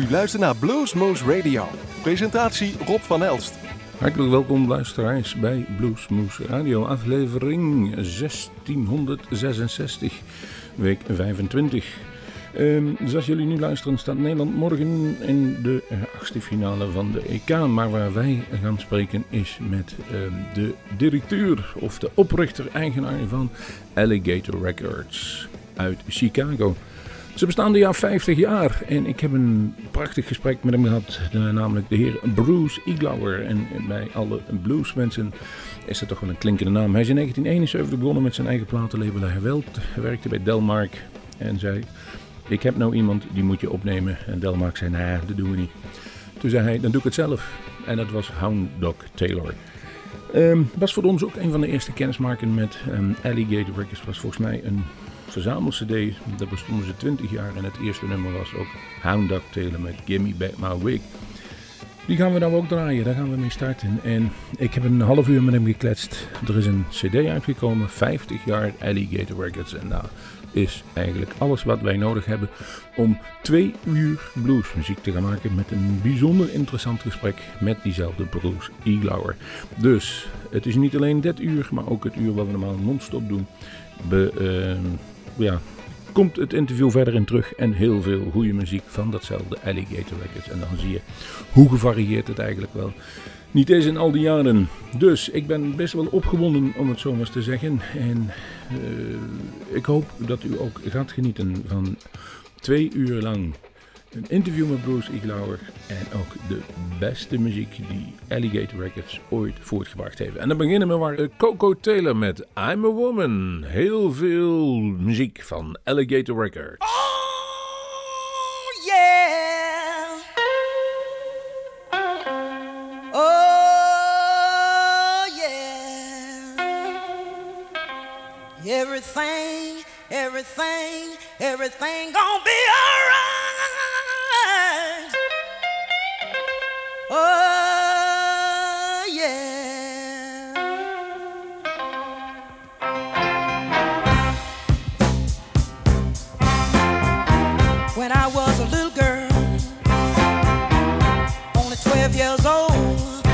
U luistert naar Bluesmoose Radio. Presentatie Rob van Elst. Hartelijk welkom luisteraars bij Bluesmoose Radio, aflevering 1666, week 25. Um, dus als jullie nu luisteren staat Nederland morgen in de achtste finale van de EK. Maar waar wij gaan spreken is met um, de directeur of de oprichter-eigenaar van Alligator Records uit Chicago. Ze bestaan dit jaar 50 jaar en ik heb een prachtig gesprek met hem gehad, namelijk de heer Bruce Iglauer. En bij alle bluesmensen is dat toch wel een klinkende naam. Hij is in 1971 begonnen met zijn eigen platenlabel Hij werkte bij Delmark en zei, ik heb nou iemand die moet je opnemen. En Delmark zei, nee, dat doen we niet. Toen zei hij, dan doe ik het zelf. En dat was Hound Dog Taylor. Um, was voor ons ook een van de eerste kennismaken met um, Alligator Records. Was volgens mij een verzamel-cd. Dat bestonden ze 20 jaar. En het eerste nummer was ook Hound Dog Taylor met Gimme Back My Wig. Die gaan we nou ook draaien, daar gaan we mee starten. En ik heb een half uur met hem gekletst. Er is een cd uitgekomen, 50 jaar Alligator Records. En daar is eigenlijk alles wat wij nodig hebben om twee uur bluesmuziek te gaan maken. Met een bijzonder interessant gesprek met diezelfde Bruce Iglauer. Dus het is niet alleen dit uur, maar ook het uur wat we normaal non-stop doen. Be, uh, ja, komt het interview verder in terug en heel veel goede muziek van datzelfde Alligator Records. En dan zie je hoe gevarieerd het eigenlijk wel niet eens in al die jaren. Dus ik ben best wel opgewonden om het zo maar te zeggen. En uh, ik hoop dat u ook gaat genieten van twee uur lang een interview met Bruce Iglauer en ook de beste muziek die Alligator Records ooit voortgebracht heeft. En dan beginnen we maar Coco Taylor met I'm a Woman. Heel veel muziek van Alligator Records. Oh yeah. Oh yeah. Everything, everything, everything gonna be alright. Oh, yeah. When I was a little girl, only 12 years old,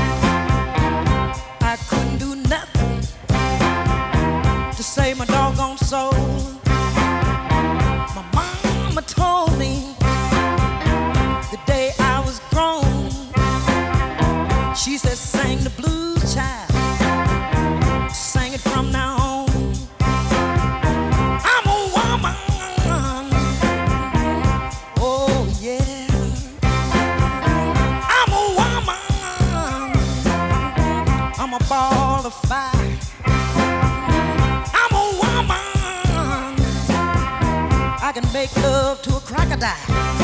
I couldn't do nothing to save my doggone soul. Crocodile.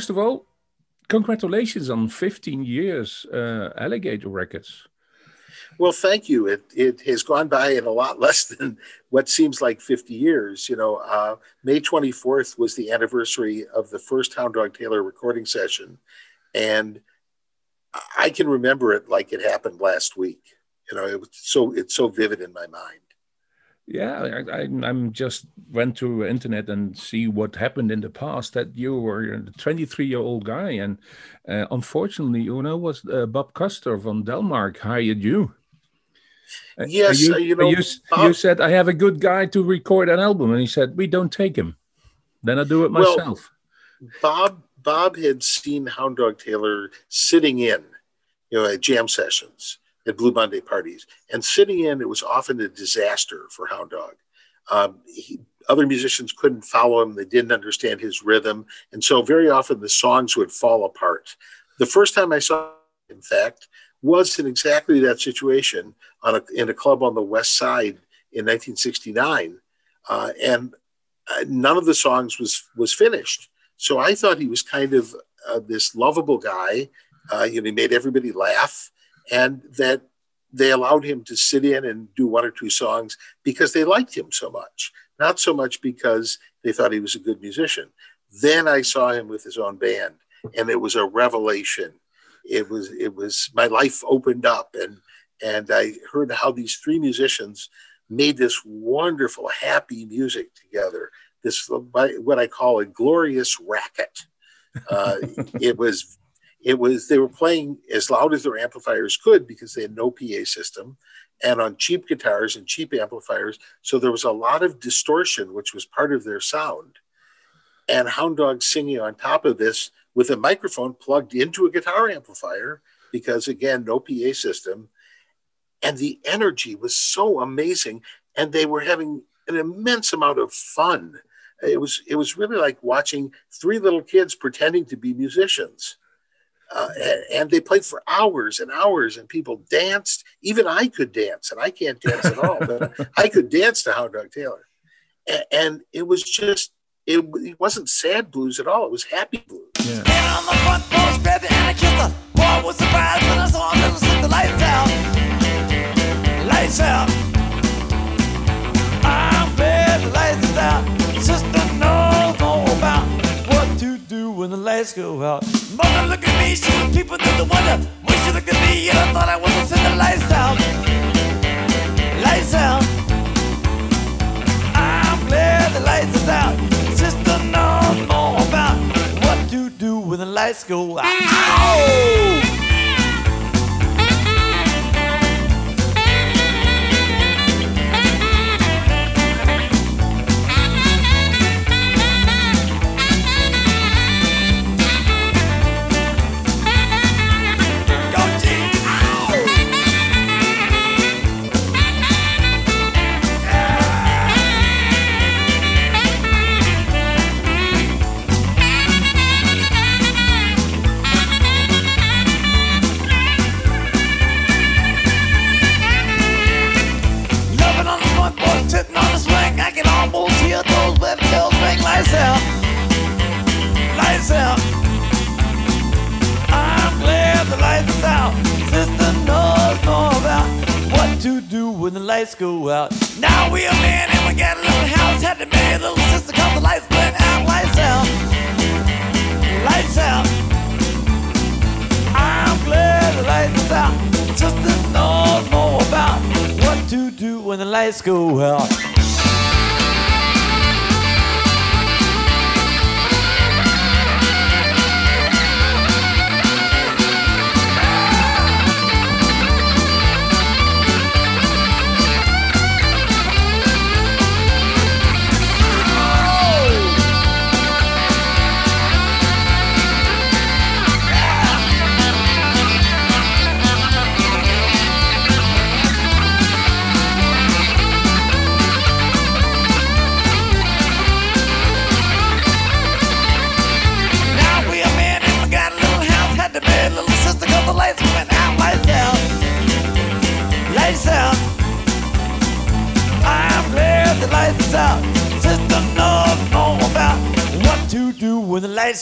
First of all, congratulations on 15 years uh, Alligator Records. Well, thank you. It it has gone by in a lot less than what seems like 50 years. You know, uh, May 24th was the anniversary of the first Hound Dog Taylor recording session, and I can remember it like it happened last week. You know, it was so it's so vivid in my mind. Yeah, I, I, I'm just went to internet and see what happened in the past. That you were a 23 year old guy, and uh, unfortunately, you know, was uh, Bob Koester from Delmark hired you. Uh, Yes, you, uh, you know, you, Bob- you said I have a good guy to record an album, and he said we don't take him. Then I do it Well, myself. Bob Bob had seen Hound Dog Taylor sitting in, you know, at jam sessions Blue Monday parties, and sitting in it was often a disaster for Hound Dog. Um, he, other musicians couldn't follow him; they didn't understand his rhythm, and so very often the songs would fall apart. The first time I saw, him, in fact, was in exactly that situation on a, in a club on the West Side in 1969, uh, and uh, none of the songs was was finished. So I thought he was kind of uh, this lovable guy. Uh, you know, he made everybody laugh, and that they allowed him to sit in and do one or two songs because they liked him so much, not so much because they thought he was a good musician. Then I saw him with his own band, and it was a revelation. It was it was my life opened up, and and I heard how these three musicians made this wonderful, happy music together this what I call a glorious racket. Uh, it was it was they were playing as loud as their amplifiers could because they had no PA system and on cheap guitars and cheap amplifiers. So there was a lot of distortion, which was part of their sound. And Hound Dog singing on top of this with a microphone plugged into a guitar amplifier because again, no PA system. And the energy was so amazing. And they were having an immense amount of fun it was it was really like watching three little kids pretending to be musicians uh, and, and, they played for hours and hours and people danced even i could dance and i can't dance at all but i could dance to hound dog taylor and, and it was just it, it, wasn't sad blues at all it was happy blues yeah. Came on the front porch, grabbed it and I kissed her. Boy, was surprised when I saw him and the lights out. Lights out. I'm glad lights out. Sister when the lights go out. Mother, look at me, she was people through the window. When she looked at me, and I thought I was to send the lights out. Lights out. I'm glad the lights is out. Sister knows more about what to do when the lights go out. Ow! myself. I'm glad the lights is out. Sister knows more about what to do when the lights go out. Now we're man and we got a little house. Had to marry a little sister cause the lights went out. Lights out. Lights out. I'm glad the lights is out. Sister knows more about what to do when the lights go out.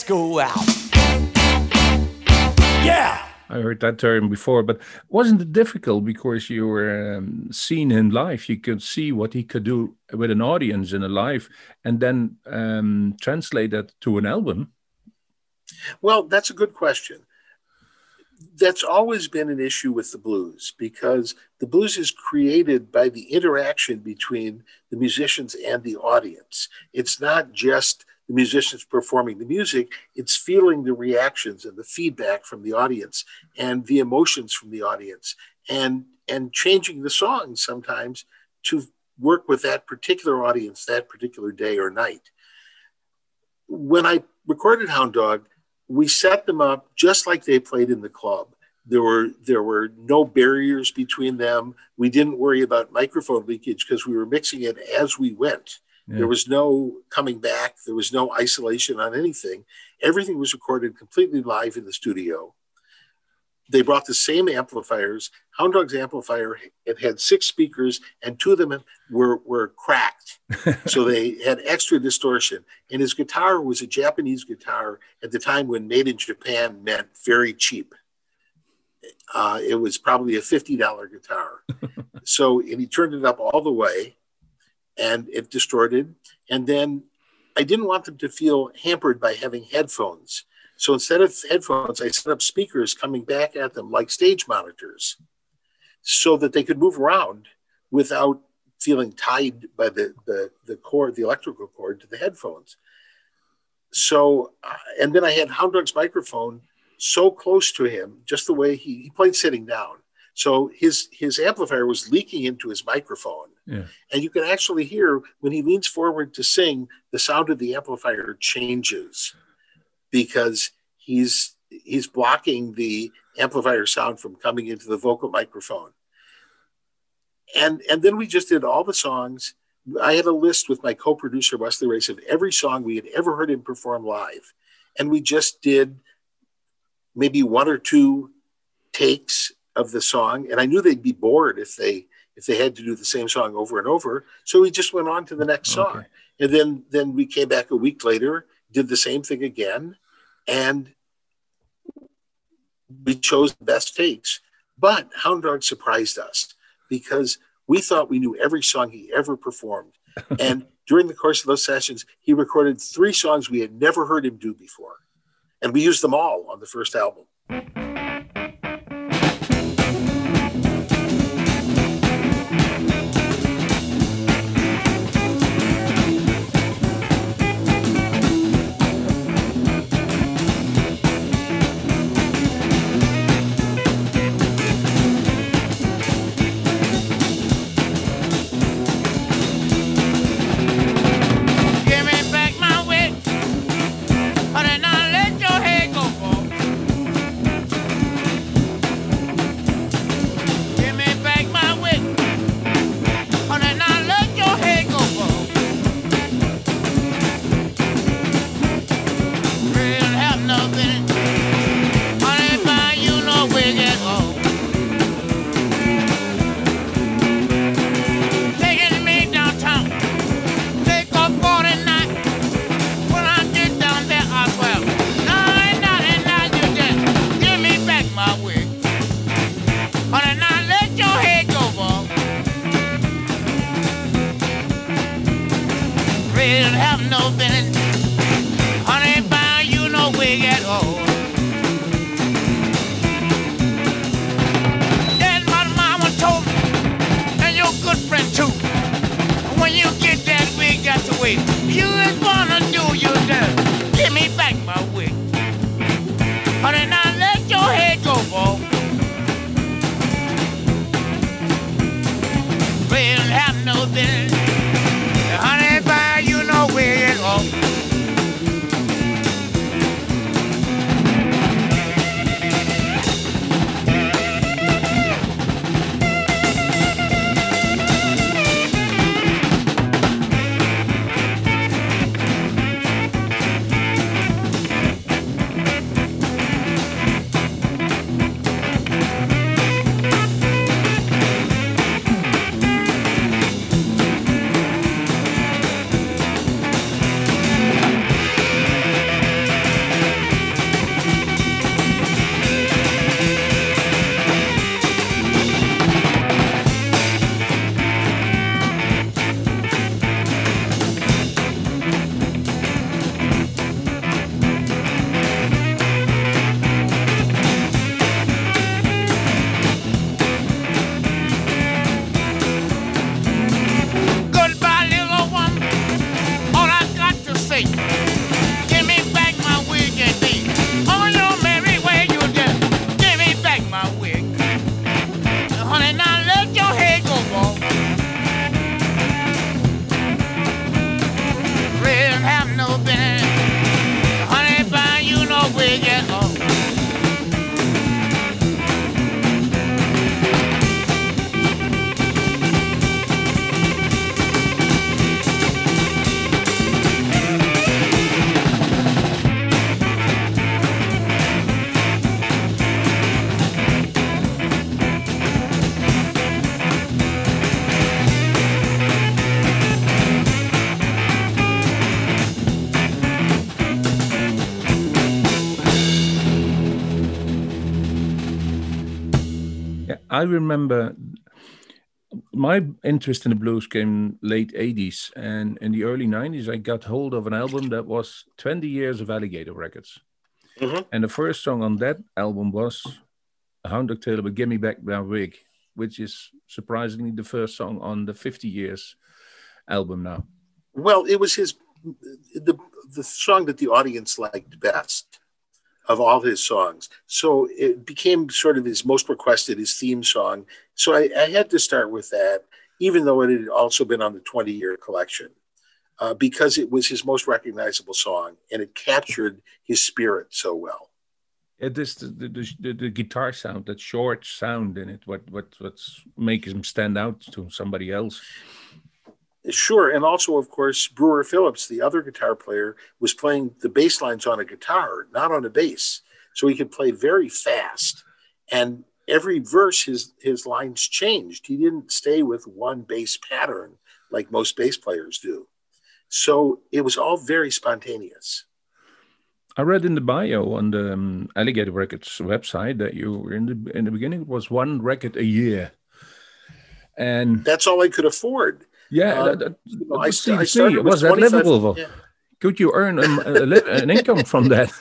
When the lights go out. Yeah. I heard that term before, but wasn't it difficult because you were um, seeing him live? You could see what he could do with an audience in a live, and then um, translate that to an album. Well, that's a good question. That's always been an issue with the blues because the blues is created by the interaction between the musicians and the audience. It's not just the musicians performing the music, it's feeling the reactions and the feedback from the audience and the emotions from the audience and and changing the songs sometimes to work with that particular audience that particular day or night. When I recorded Hound Dog, we set them up just like they played in the club. There were there were no barriers between them. We didn't worry about microphone leakage because we were mixing it as we went. Yeah. There was no coming back. There was no isolation on anything. Everything was recorded completely live in the studio. They brought the same amplifiers. Hound Dog's amplifier it had six speakers, and two of them were were cracked, so they had extra distortion. And his guitar was a Japanese guitar at the time when made in Japan meant very cheap. Uh, it was probably a fifty dollar guitar. so and he turned it up all the way, and it distorted. And then I didn't want them to feel hampered by having headphones. So instead of headphones, I set up speakers coming back at them like stage monitors so that they could move around without feeling tied by the, the, the cord, the electrical cord to the headphones. So, and then I had Hound Dog's microphone so close to him, just the way he, he played sitting down. So his, his amplifier was leaking into his microphone. Yeah. And you can actually hear when he leans forward to sing, the sound of the amplifier changes because he's he's blocking the amplifier sound from coming into the vocal microphone. And and then we just did all the songs. I had a list with my co-producer Wesley Race of every song we had ever heard him perform live. And we just did maybe one or two takes of the song. And I knew they'd be bored if they if they had to do the same song over and over. So we just went on to the next song. Okay. And then then we came back a week later, did the same thing again, and we chose the best takes. But Hound Dog surprised us because we thought we knew every song he ever performed. and during the course of those sessions, he recorded three songs we had never heard him do before. And we used them all on the first album. I remember my interest in the blues came late 80s and in the early 90s i got hold of an album that was 20 years of alligator records. Mhm. and the first song on that album was hound dog taylor but give me back my wig which is surprisingly the first song on the 50 years album now. Well, it was his the the song that the audience liked best of all his songs. So it became sort of his most requested, his theme song. So I, I had to start with that, even though it had also been on the 20 year collection, uh, because it was his most recognizable song and it captured his spirit so well. the, the, the, the, the guitar sound that short sound in it what what what's making him stand out to somebody else Sure. And also, of course, Brewer Phillips, the other guitar player, was playing the bass lines on a guitar, not on a bass. So he could play very fast. And every verse, his, his lines changed. He didn't stay with one bass pattern like most bass players do. So it was all very spontaneous. I read in the bio on the um, Alligator Records website that you were in the in the beginning it was one record a year, and That's all I could afford. Yeah, Uh, that, that, I, was st- I CDC. was that 25 livable? yeah. Could you earn um, a, li- an income from that?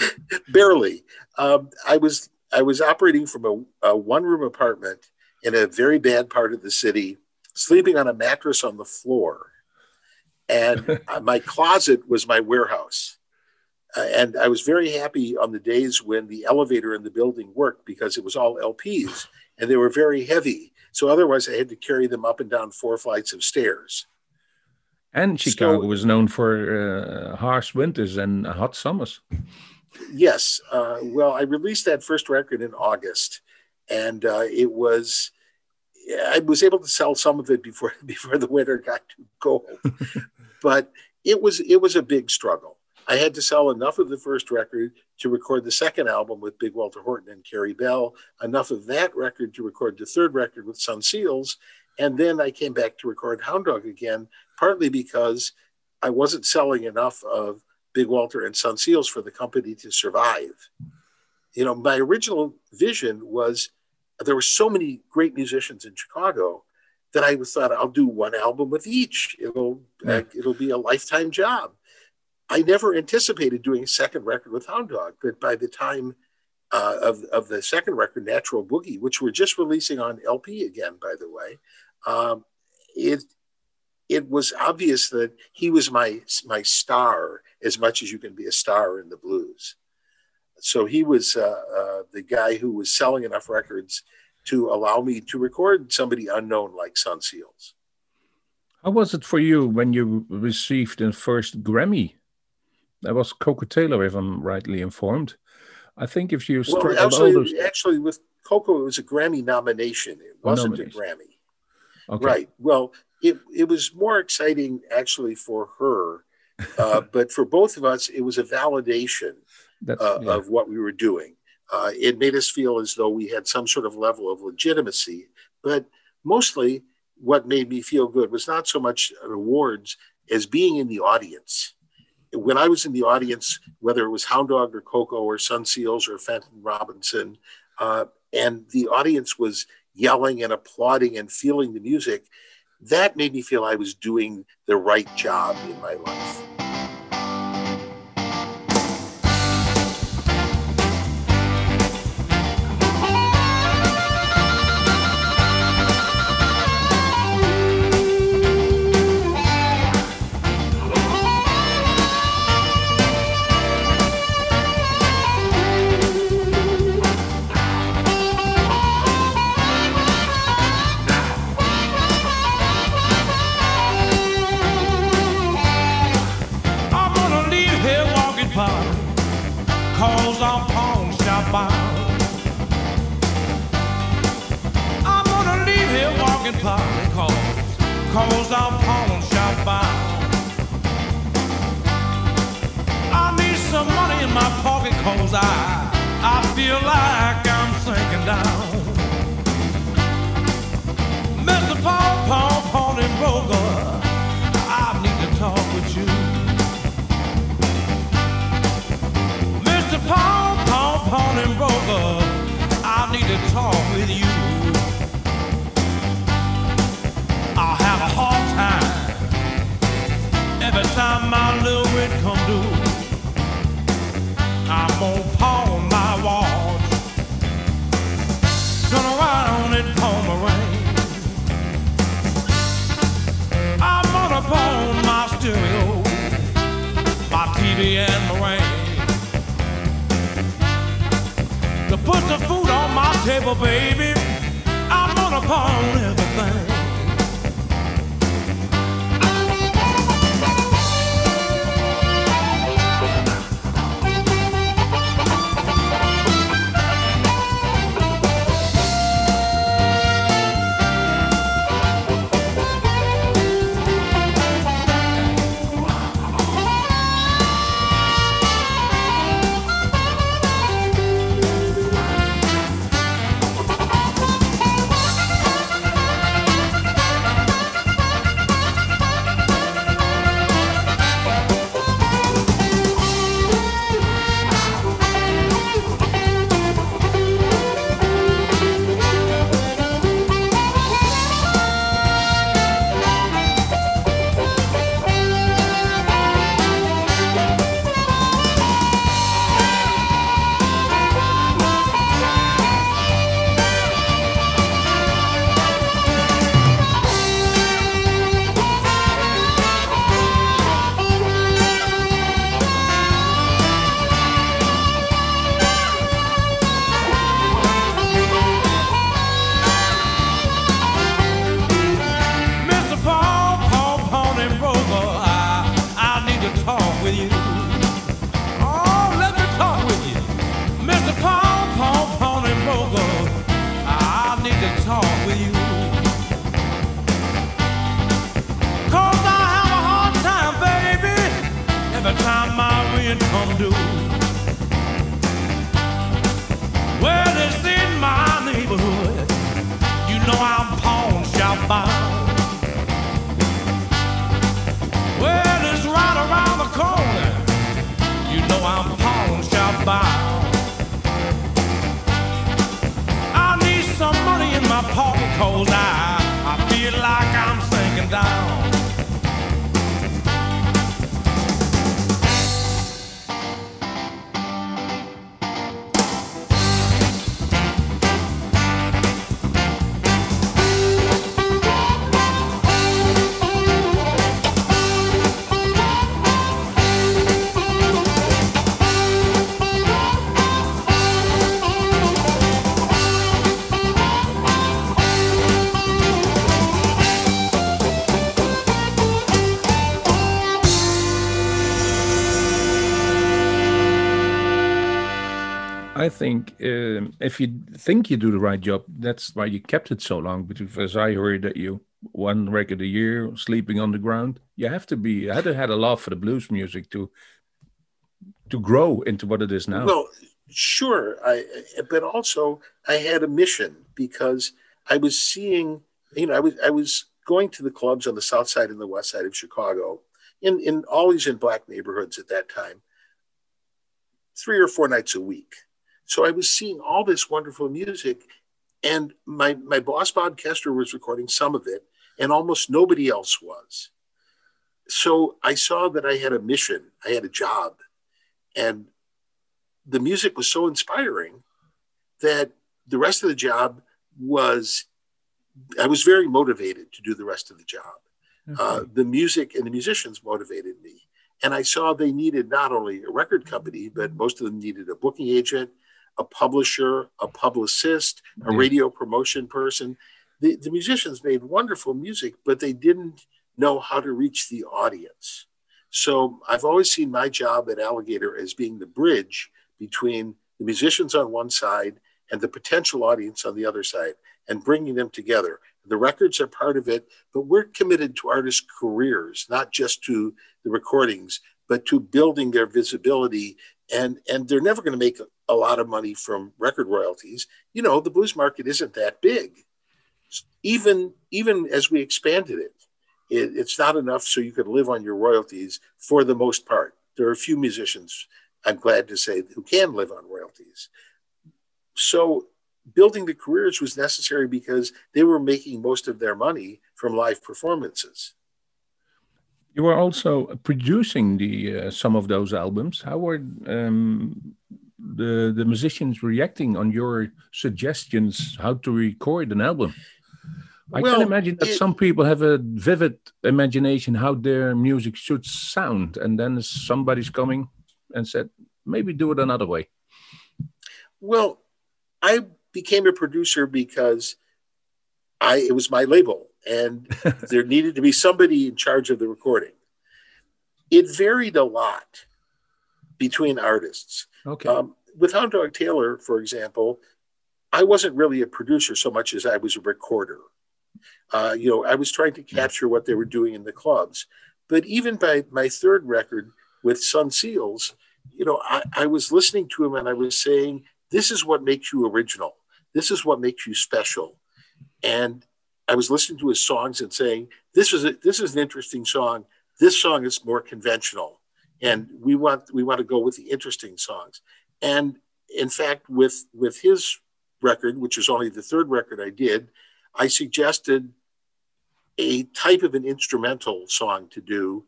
barely. Um, I was I was operating from a, a one room apartment in a very bad part of the city, sleeping on a mattress on the floor, and uh, my closet was my warehouse. Uh, and I was very happy on the days when the elevator in the building worked because it was all LPs and they were very heavy. So otherwise, I had to carry them up and down four flights of stairs. And Chicago So- was known for uh, harsh winters and hot summers. Yes. Uh, well, I released that first record in August, and uh, it was. I was able to sell some of it before before the winter got too cold, but it was it was a big struggle. I had to sell enough of the first record to record the second album with Big Walter Horton and Carey Bell, enough of that record to record the third record with Son Seals, and then I came back to record Hound Dog again, partly because I wasn't selling enough of Big Walter and Son Seals for the company to survive. You know, my original vision was there were so many great musicians in Chicago that I was thought I'll do one album with each. It'll it'll be a lifetime job. I never anticipated doing a second record with Hound Dog, but by the time uh, of of the second record, Natural Boogie, which we're just releasing on LP again, by the way, um, it it was obvious that he was my my star as much as you can be a star in the blues. So he was uh, uh, the guy who was selling enough records to allow me to record somebody unknown like Son Seals. How was it for you when you received the first Grammy? That was Koko Taylor, if I'm rightly informed. I think if you Well, actually, those, actually, with Koko, it was a Grammy nomination. It wasn't a. Grammy. okay. Right. Well, it, it was more exciting actually for her, uh, but for both of us, it was a validation uh, yeah. of what we were doing. Uh, it made us feel as though we had some sort of level of legitimacy, but mostly what made me feel good was not so much awards as being in the audience. When I was in the audience, whether it was Hound Dog or Koko or Son Seals or Fenton Robinson, uh, and the audience was yelling and applauding and feeling the music, that made me feel I was doing the right job in my life. Cause I'm pawn shop bound. I'm gonna leave here walking park, cause, cause I'm pawn shop bound. I need some money in my pocket, cause I, I feel like I'm sinking down. Mr. Paul, Paul, Paul and Broker. I'm gonna pawn my watch. Turn around and pawn my ring. I'm gonna pawn my stereo, my TV and. To put the food on my table, baby, I'm gonna pawn everything. I think um, if you think you do the right job, that's why you kept it so long. Because as I heard that you one record a year, sleeping on the ground. You have to be. I had had a love for the blues music to to grow into what it is now. Well, sure. I but also I had a mission because I was seeing, you know, I was I was going to the clubs on the south side and the west side of Chicago, in in always in black neighborhoods at that time, three or four nights a week. So I was seeing all this wonderful music, and my my boss Bob Koester was recording some of it, and almost nobody else was. So I saw that I had a mission, I had a job, and the music was so inspiring that the rest of the job was I was very motivated to do the rest of the job. Uh, the music and the musicians motivated me. And I saw they needed not only a record company, but most of them needed a booking agent, a publisher, a publicist, a Yeah. radio promotion person. The, the musicians made wonderful music, but they didn't know how to reach the audience. So I've always seen my job at Alligator as being the bridge between the musicians on one side and the potential audience on the other side and bringing them together. The records are part of it, but we're committed to artists' careers, not just to the recordings, but to building their visibility. And, and they're never going to make a, lot of money from record royalties. You know, the blues market isn't that big. Even, even as we expanded it, it, it's not enough so you could live on your royalties for the most part. There are a few musicians, I'm glad to say, who can live on royalties. So building the careers was necessary because they were making most of their money from live performances. You were also producing the uh, some of those albums. How were um, the the musicians reacting on your suggestions how to record an album? I Well, can imagine that it- some people have a vivid imagination how their music should sound, and then somebody's coming and said, maybe do it another way. Well, I became a producer because I it was my label and there needed to be somebody in charge of the recording. It varied a lot between artists. Okay. Um, with Hound Dog Taylor, for example, I wasn't really a producer so much as I was a recorder. Uh, you know, I was trying to capture what they were doing in the clubs. But even by my third record with Son Seals, you know, I, I was listening to him and I was saying, this is what makes you original. This is what makes you special. And I was listening to his songs and saying, this is a, this is an interesting song. This song is more conventional. And we want we want to go with the interesting songs. And in fact, with with his record, which is only the third record I did, I suggested a type of an instrumental song to do,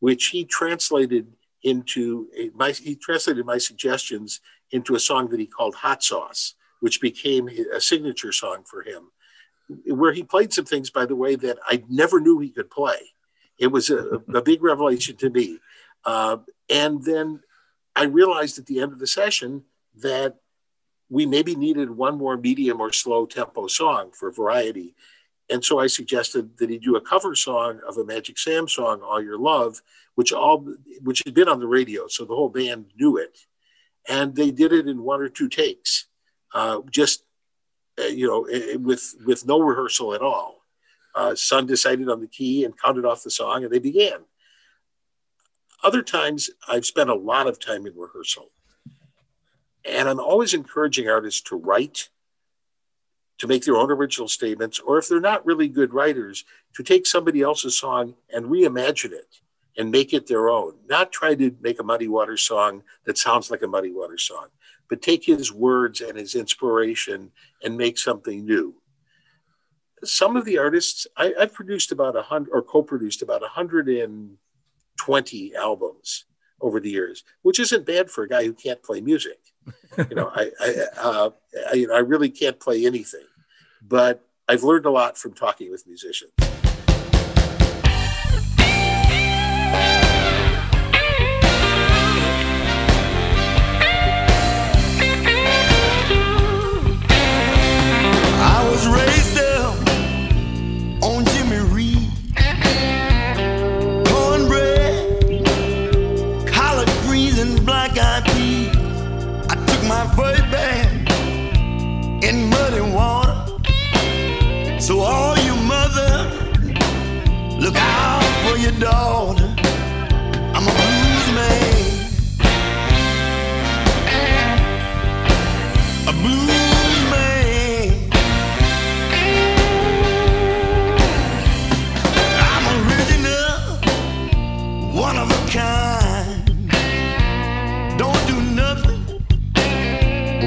which he translated into a, my he translated my suggestions into a song that he called Hot Sauce, which became a signature song for him, where he played some things, by the way, that I never knew he could play. It was a, a big revelation to me. Uh, and then I realized at the end of the session that we maybe needed one more medium or slow tempo song for variety. And so I suggested that he do a cover song of a Magic Sam song, All Your Love, which all which had been on the radio, so the whole band knew it. And they did it in one or two takes, uh, just uh, you know, eh, with with no rehearsal at all. Uh, Son decided on the key and counted off the song, and they began. Other times, I've spent a lot of time in rehearsal. And I'm always encouraging artists to write, to make their own original statements, or if they're not really good writers, to take somebody else's song and reimagine it and make it their own. Not try to make a Muddy Water song that sounds like a Muddy Water song, but take his words and his inspiration and make something new. Some of the artists, I, I've produced about a hundred or co-produced about 120 albums over the years, which isn't bad for a guy who can't play music. you know, I I, uh, I, you know, I really can't play anything, but I've learned a lot from talking with musicians.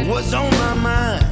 What's on my mind.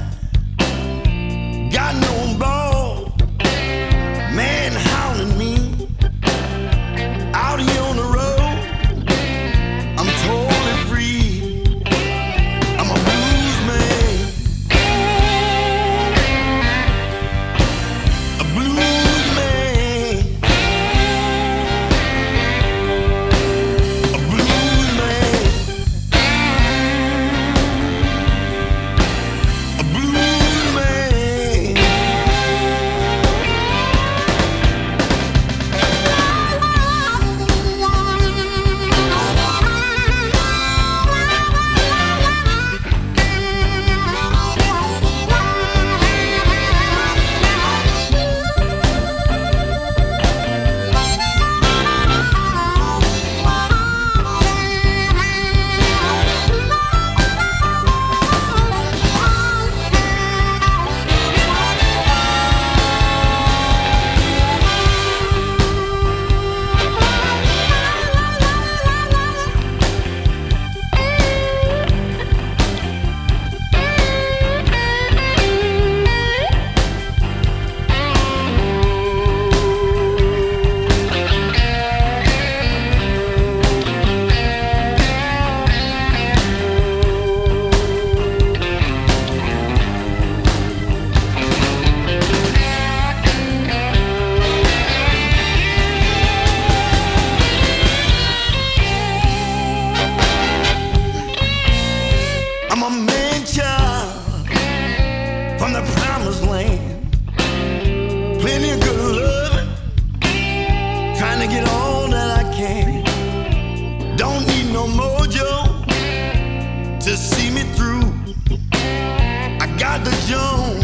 the Jones.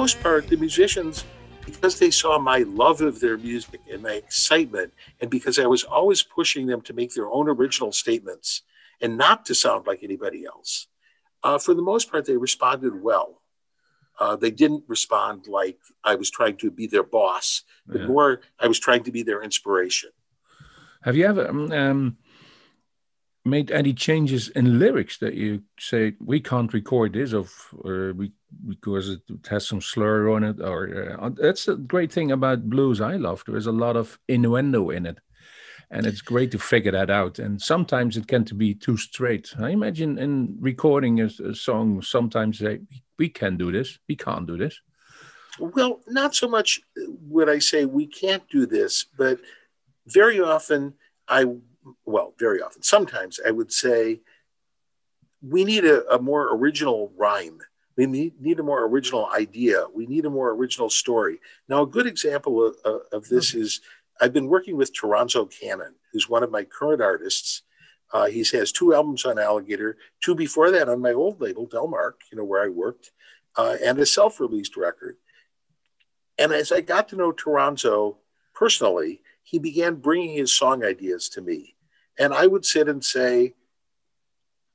Most part, the musicians, because they saw my love of their music and my excitement, and because I was always pushing them to make their own original statements and not to sound like anybody else, uh, for the most part, they responded well. Uh, they didn't respond like I was trying to be their boss, but yeah. more I was trying to be their inspiration. Have you ever um, um made any changes in lyrics that you say we can't record this of or we because it has some slur on it or uh, that's a great thing about blues i love there is a lot of innuendo in it and it's great to figure that out and sometimes it can to be too straight. I imagine in recording a, a song sometimes say we can do this we can't do this. Well not so much would i say we can't do this but very often i well, very often, sometimes I would say, we need a, a more original rhyme. We need, need, a more original idea. We need a more original story. Now, a good example of, of this mm-hmm. is I've been working with Toronzo Cannon, who's one of my current artists. Uh, he has two albums on Alligator, two before that on my old label, Delmark, you know, where I worked, uh, and a self released record. And as I got to know Toronzo personally, he began bringing his song ideas to me. And I would sit and say,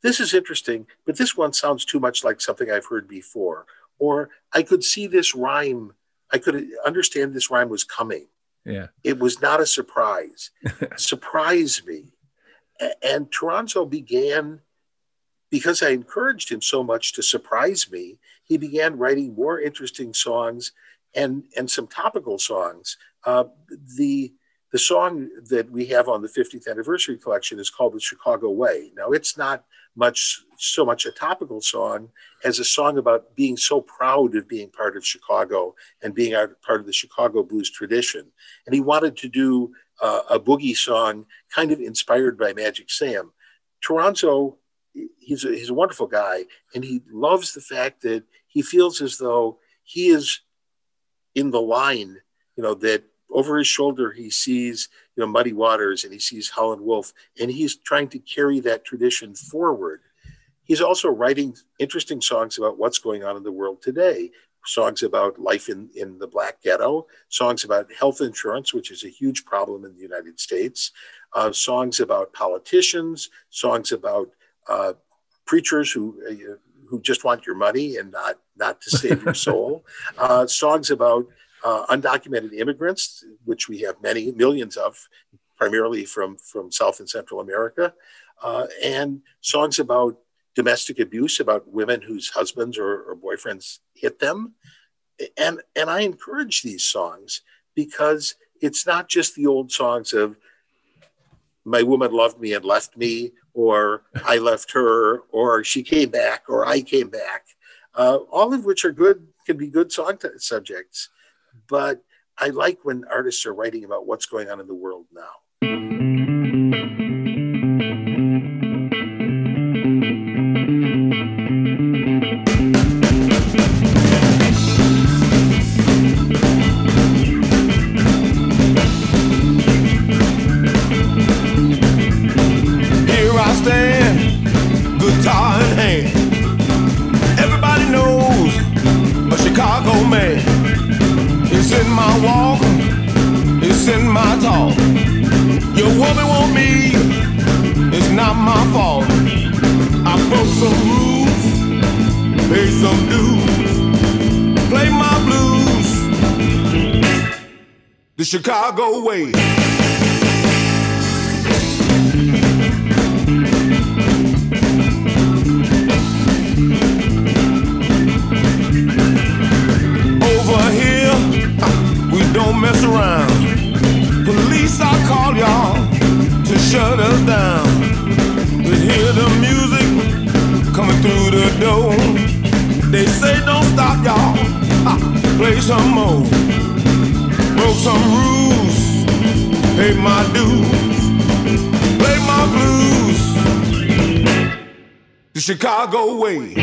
this is interesting, but this one sounds too much like something I've heard before. Or I could see this rhyme, I could understand this rhyme was coming. Yeah. It was not a surprise. Surprise me. And Toronzo began, because I encouraged him so much to surprise me, he began writing more interesting songs and, and some topical songs. Uh, the the song that we have on the 50th anniversary collection is called The Chicago Way. Now, it's not much so much a topical song as a song about being so proud of being part of Chicago and being part of the Chicago blues tradition. And he wanted to do uh, a boogie song kind of inspired by Magic Sam. Toronzo, he's a, he's a wonderful guy, and he loves the fact that he feels as though he is in the line, you know, that over his shoulder he sees you know muddy waters and he sees howlin' wolf and he's trying to carry that tradition forward. He's also writing interesting songs about what's going on in the world today. Songs about life in, in the black ghetto songs about health insurance which is a huge problem in the united states uh, songs about politicians songs about uh, preachers who uh, who just want your money and not not to save your soul uh, songs about uh, undocumented immigrants, which we have many millions of, primarily from, from South and Central America, uh, and songs about domestic abuse, about women whose husbands or, or boyfriends hit them. And, and I encourage these songs because it's not just the old songs of my woman loved me and left me, or I left her, or she came back, or I came back. Uh, all of which are good, can be good song t- subjects but I like when artists are writing about what's going on in the world now. In my talk. Your woman want me it's not my fault. I broke some rules, paid some dues, play my blues the Chicago way. Over here, we don't mess around. Play some more. Broke some rules, paid my dues, play my blues. The Chicago way.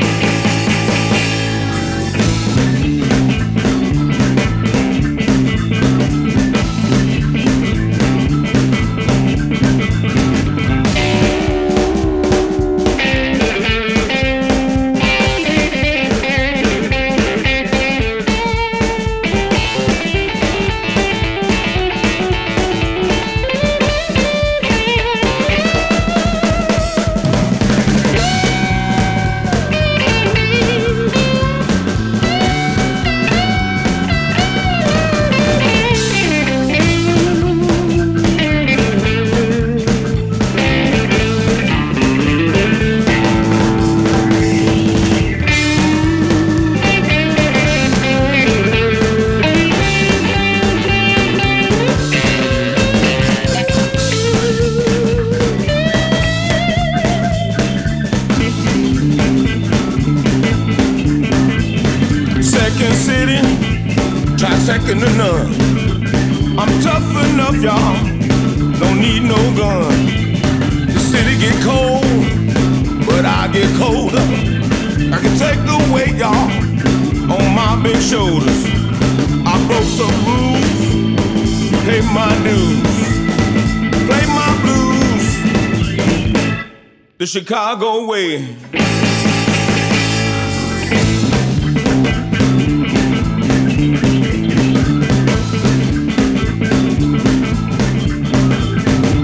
The Chicago way.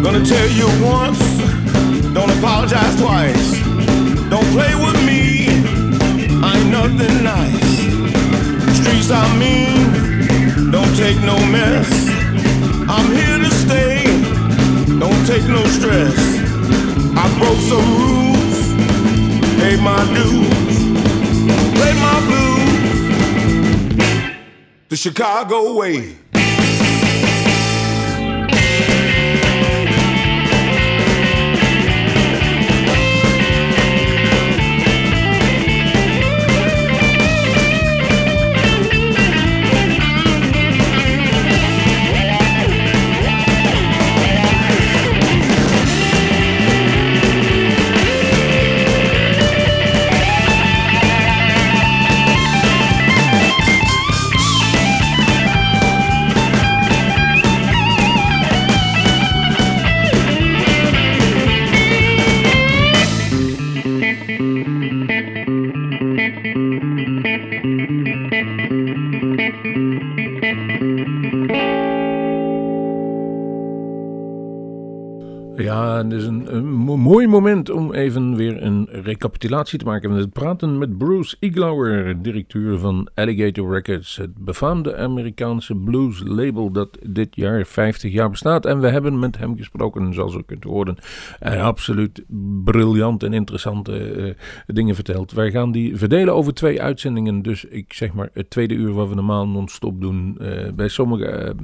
Gonna tell you once, don't apologize twice. Don't play with me, I ain't nothing nice. Streets I mean, don't take no mess. I'm here to stay, don't take no stress. I broke some rules, paid my dues, play my blues. The Chicago way. Even weer een recapitulatie te maken. We praten met Bruce Iglauer, directeur van Alligator Records, het befaamde Amerikaanse blues label dat dit jaar 50 jaar bestaat. En we hebben met hem gesproken, zoals u kunt horen, en absoluut briljant en interessante eh, dingen verteld. Wij gaan die verdelen over twee uitzendingen, dus ik zeg maar het tweede uur wat we normaal non-stop doen. eh, bij sommige...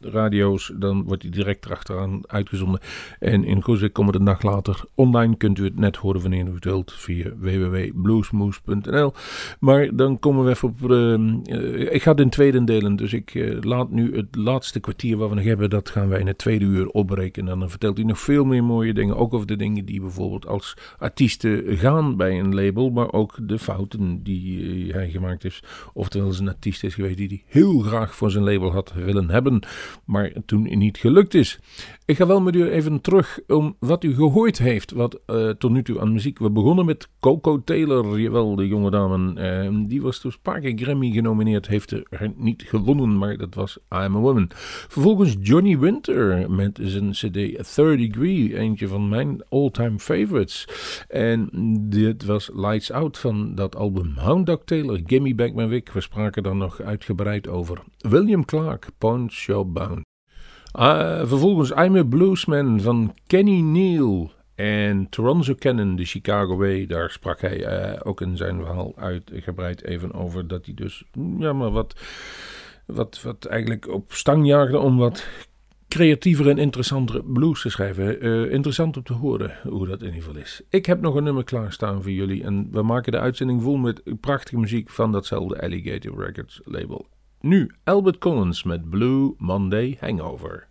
radio's, dan wordt die direct erachteraan uitgezonden. En in Goezik komen de dag later online. Kunt u het net horen wanneer u het wilt via www.bluesmoose.nl. Maar dan komen we even op. eh, eh, ik ga het in tweede delen, dus ik eh, laat nu het laatste kwartier wat we nog hebben, dat gaan wij in het tweede uur opbreken. En dan vertelt u nog veel meer mooie dingen. Ook over de dingen die bijvoorbeeld als artiesten gaan bij een label, maar ook de fouten die eh, hij gemaakt heeft. Oftewel, zijn artiest is geweest die hij heel graag voor zijn label had willen hebben. Maar toen niet gelukt is. Ik ga wel met u even terug om wat u gehoord heeft, wat uh, tot nu toe aan muziek. We begonnen met Coco Taylor, jawel, de jonge dame. Uh, die was dus een paar keer Grammy genomineerd, heeft er niet gewonnen, maar dat was I'm a Woman. Vervolgens Johnny Winter met zijn CD Third Degree, eentje van mijn all-time favorites. En dit was Lights Out van dat album Hound Dog Taylor, Gimme Back My Wick. We spraken daar nog uitgebreid over. William Clark, Pawn Shop Uh, vervolgens I'm a Bluesman van Kenny Neal. En Toronto Cannon, de Chicago Way, daar sprak hij uh, ook in zijn verhaal uitgebreid even over. Dat hij dus, ja, maar wat, wat, wat eigenlijk op stang jaagde om wat creatiever en interessantere blues te schrijven. Uh, interessant om te horen hoe dat in ieder geval is. Ik heb nog een nummer klaarstaan voor jullie. En we maken de uitzending vol met prachtige muziek van datzelfde Alligator Records label. Nu Albert Collins met Blue Monday Hangover.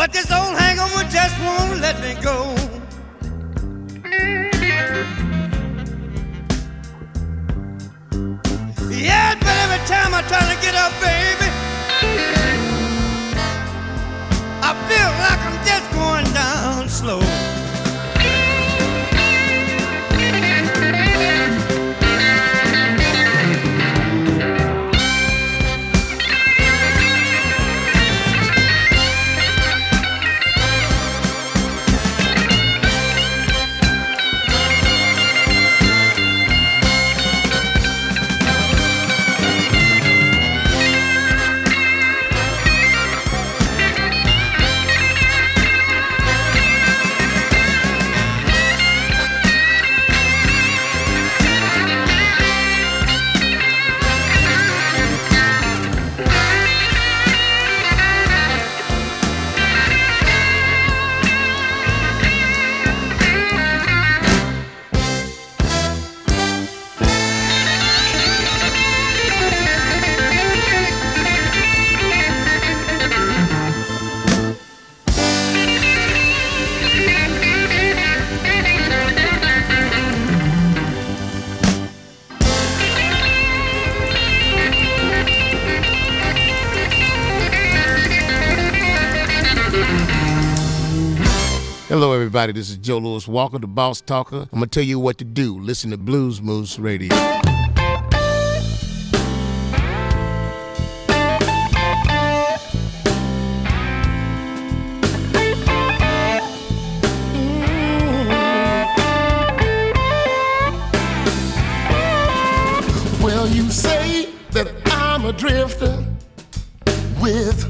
But this old hangover just won't let me go. Yeah, but every time I try to get up, baby, I feel like I'm just going everybody. This is Joe Louis Walker, the Boss Talker. I'm gonna tell you what to do. Listen to Blues Moose Radio. Well, you say that I'm a drifter with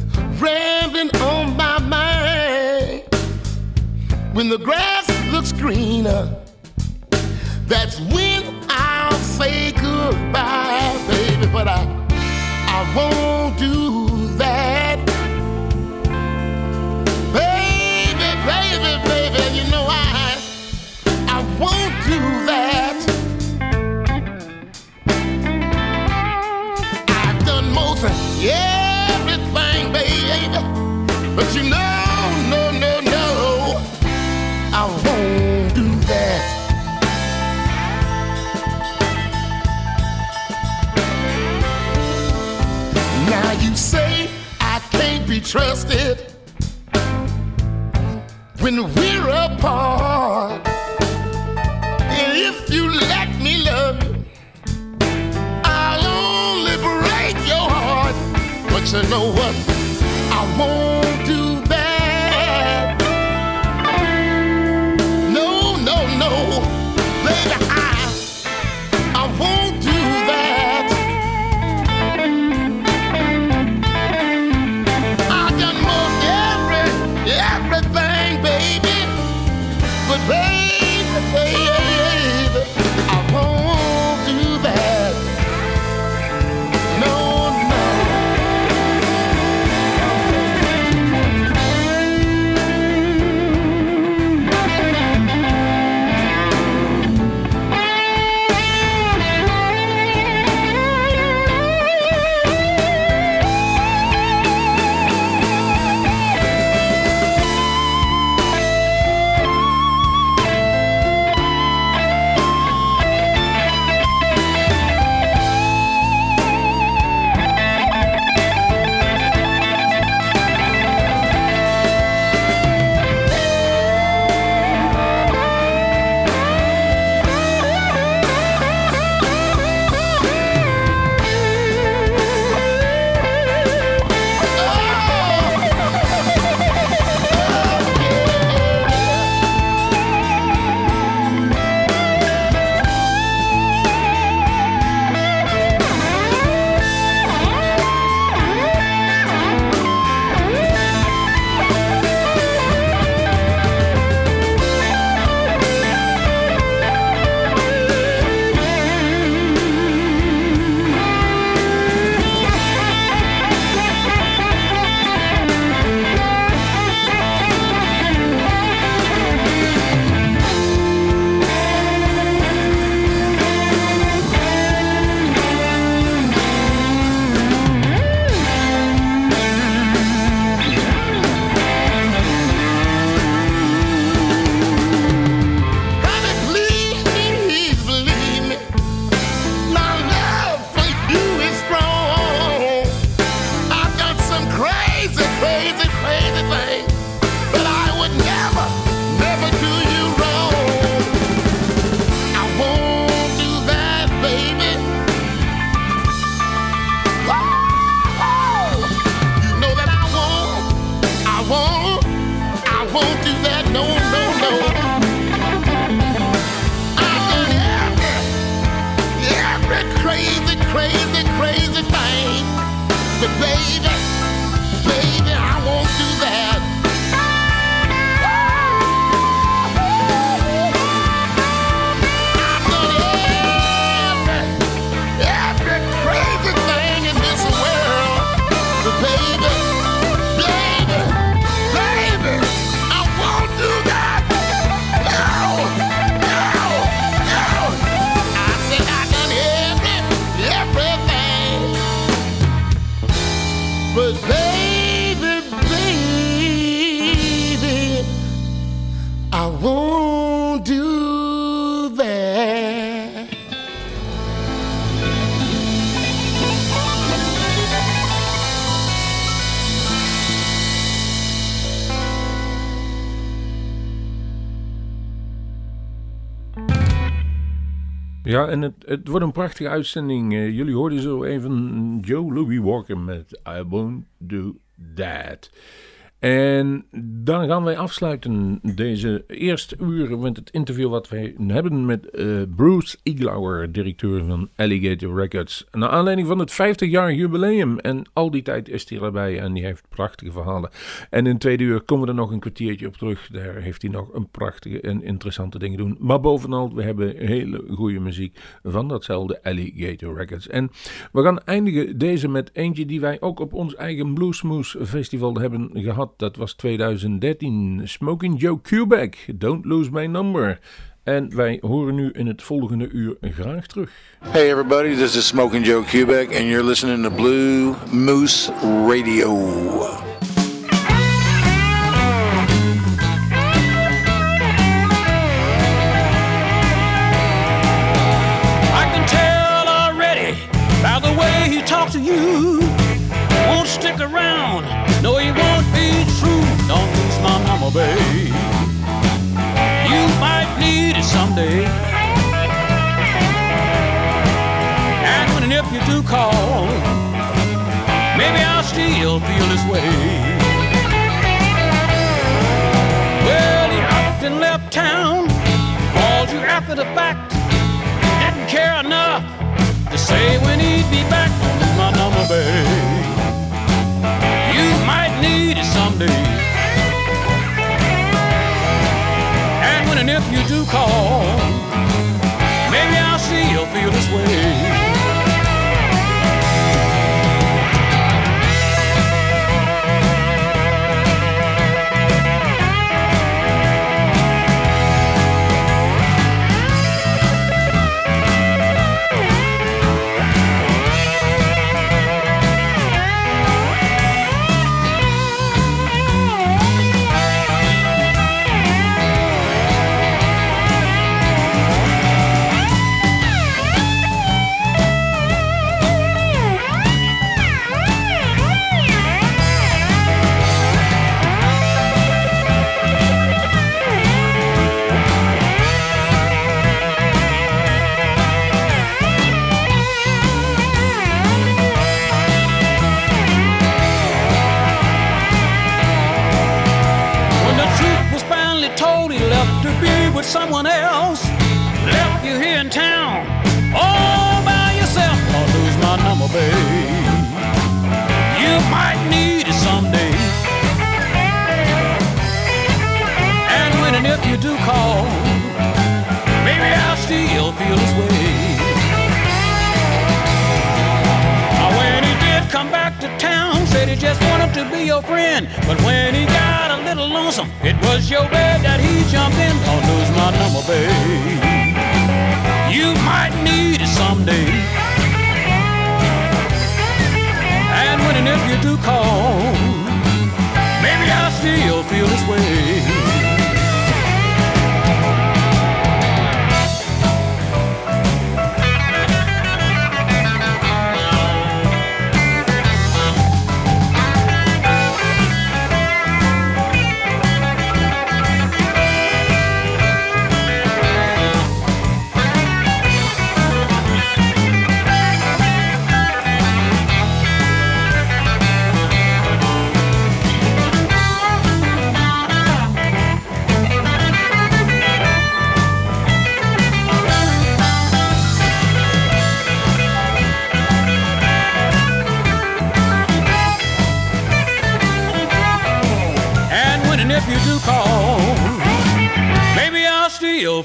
baby, Ja, en het, wordt een prachtige uitzending. Eh, jullie hoorden zo even Joe Louis Walker met I Won't Do That. En dan gaan wij afsluiten deze eerste uur met het interview wat wij hebben met eh, Bruce Iglauer, directeur van Alligator Records. Naar aanleiding van het 50-jaar jubileum. En al die tijd is hij erbij en die heeft prachtige verhalen. En in tweede uur komen we er nog een kwartiertje op terug. Daar heeft hij nog een prachtige en interessante dingen doen. Maar bovenal, we hebben hele goede muziek van datzelfde Alligator Records. En we gaan eindigen deze met eentje die wij ook op ons eigen Bluesmoose Festival hebben gehad. Dat was 2013. Smoking Joe Quebec, Don't Lose My Number. En wij horen nu in het volgende uur graag terug. Hey everybody, this is Smoking Joe Quebec and you're listening to Blue Moose Radio. I can tell already by the way he talks to you. Won't stick around, no, babe. You might need it someday. And when and if you do call, maybe I'll still feel this way. Well, he up and left town, called you after the fact didn't care enough to say when he'd be back. My number, babe. You might need it someday. And if you do call, maybe I'll still feel this way. To be with someone else. Left you here in town, all by yourself. I'll lose my number, babe. You might need it someday. And when and if you do call, maybe I'll still feel this way. Just wanted to be your friend. But when he got a little lonesome, it was your bed that he jumped in. Don't lose my number, babe. You might need it someday. And when and if you do call, maybe I'll still feel this way.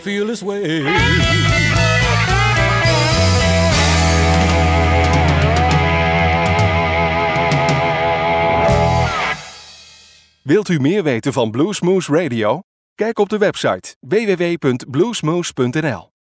This way. Wilt u meer weten van Bluesmoose Radio? Kijk op de website www.bluesmoose.nl.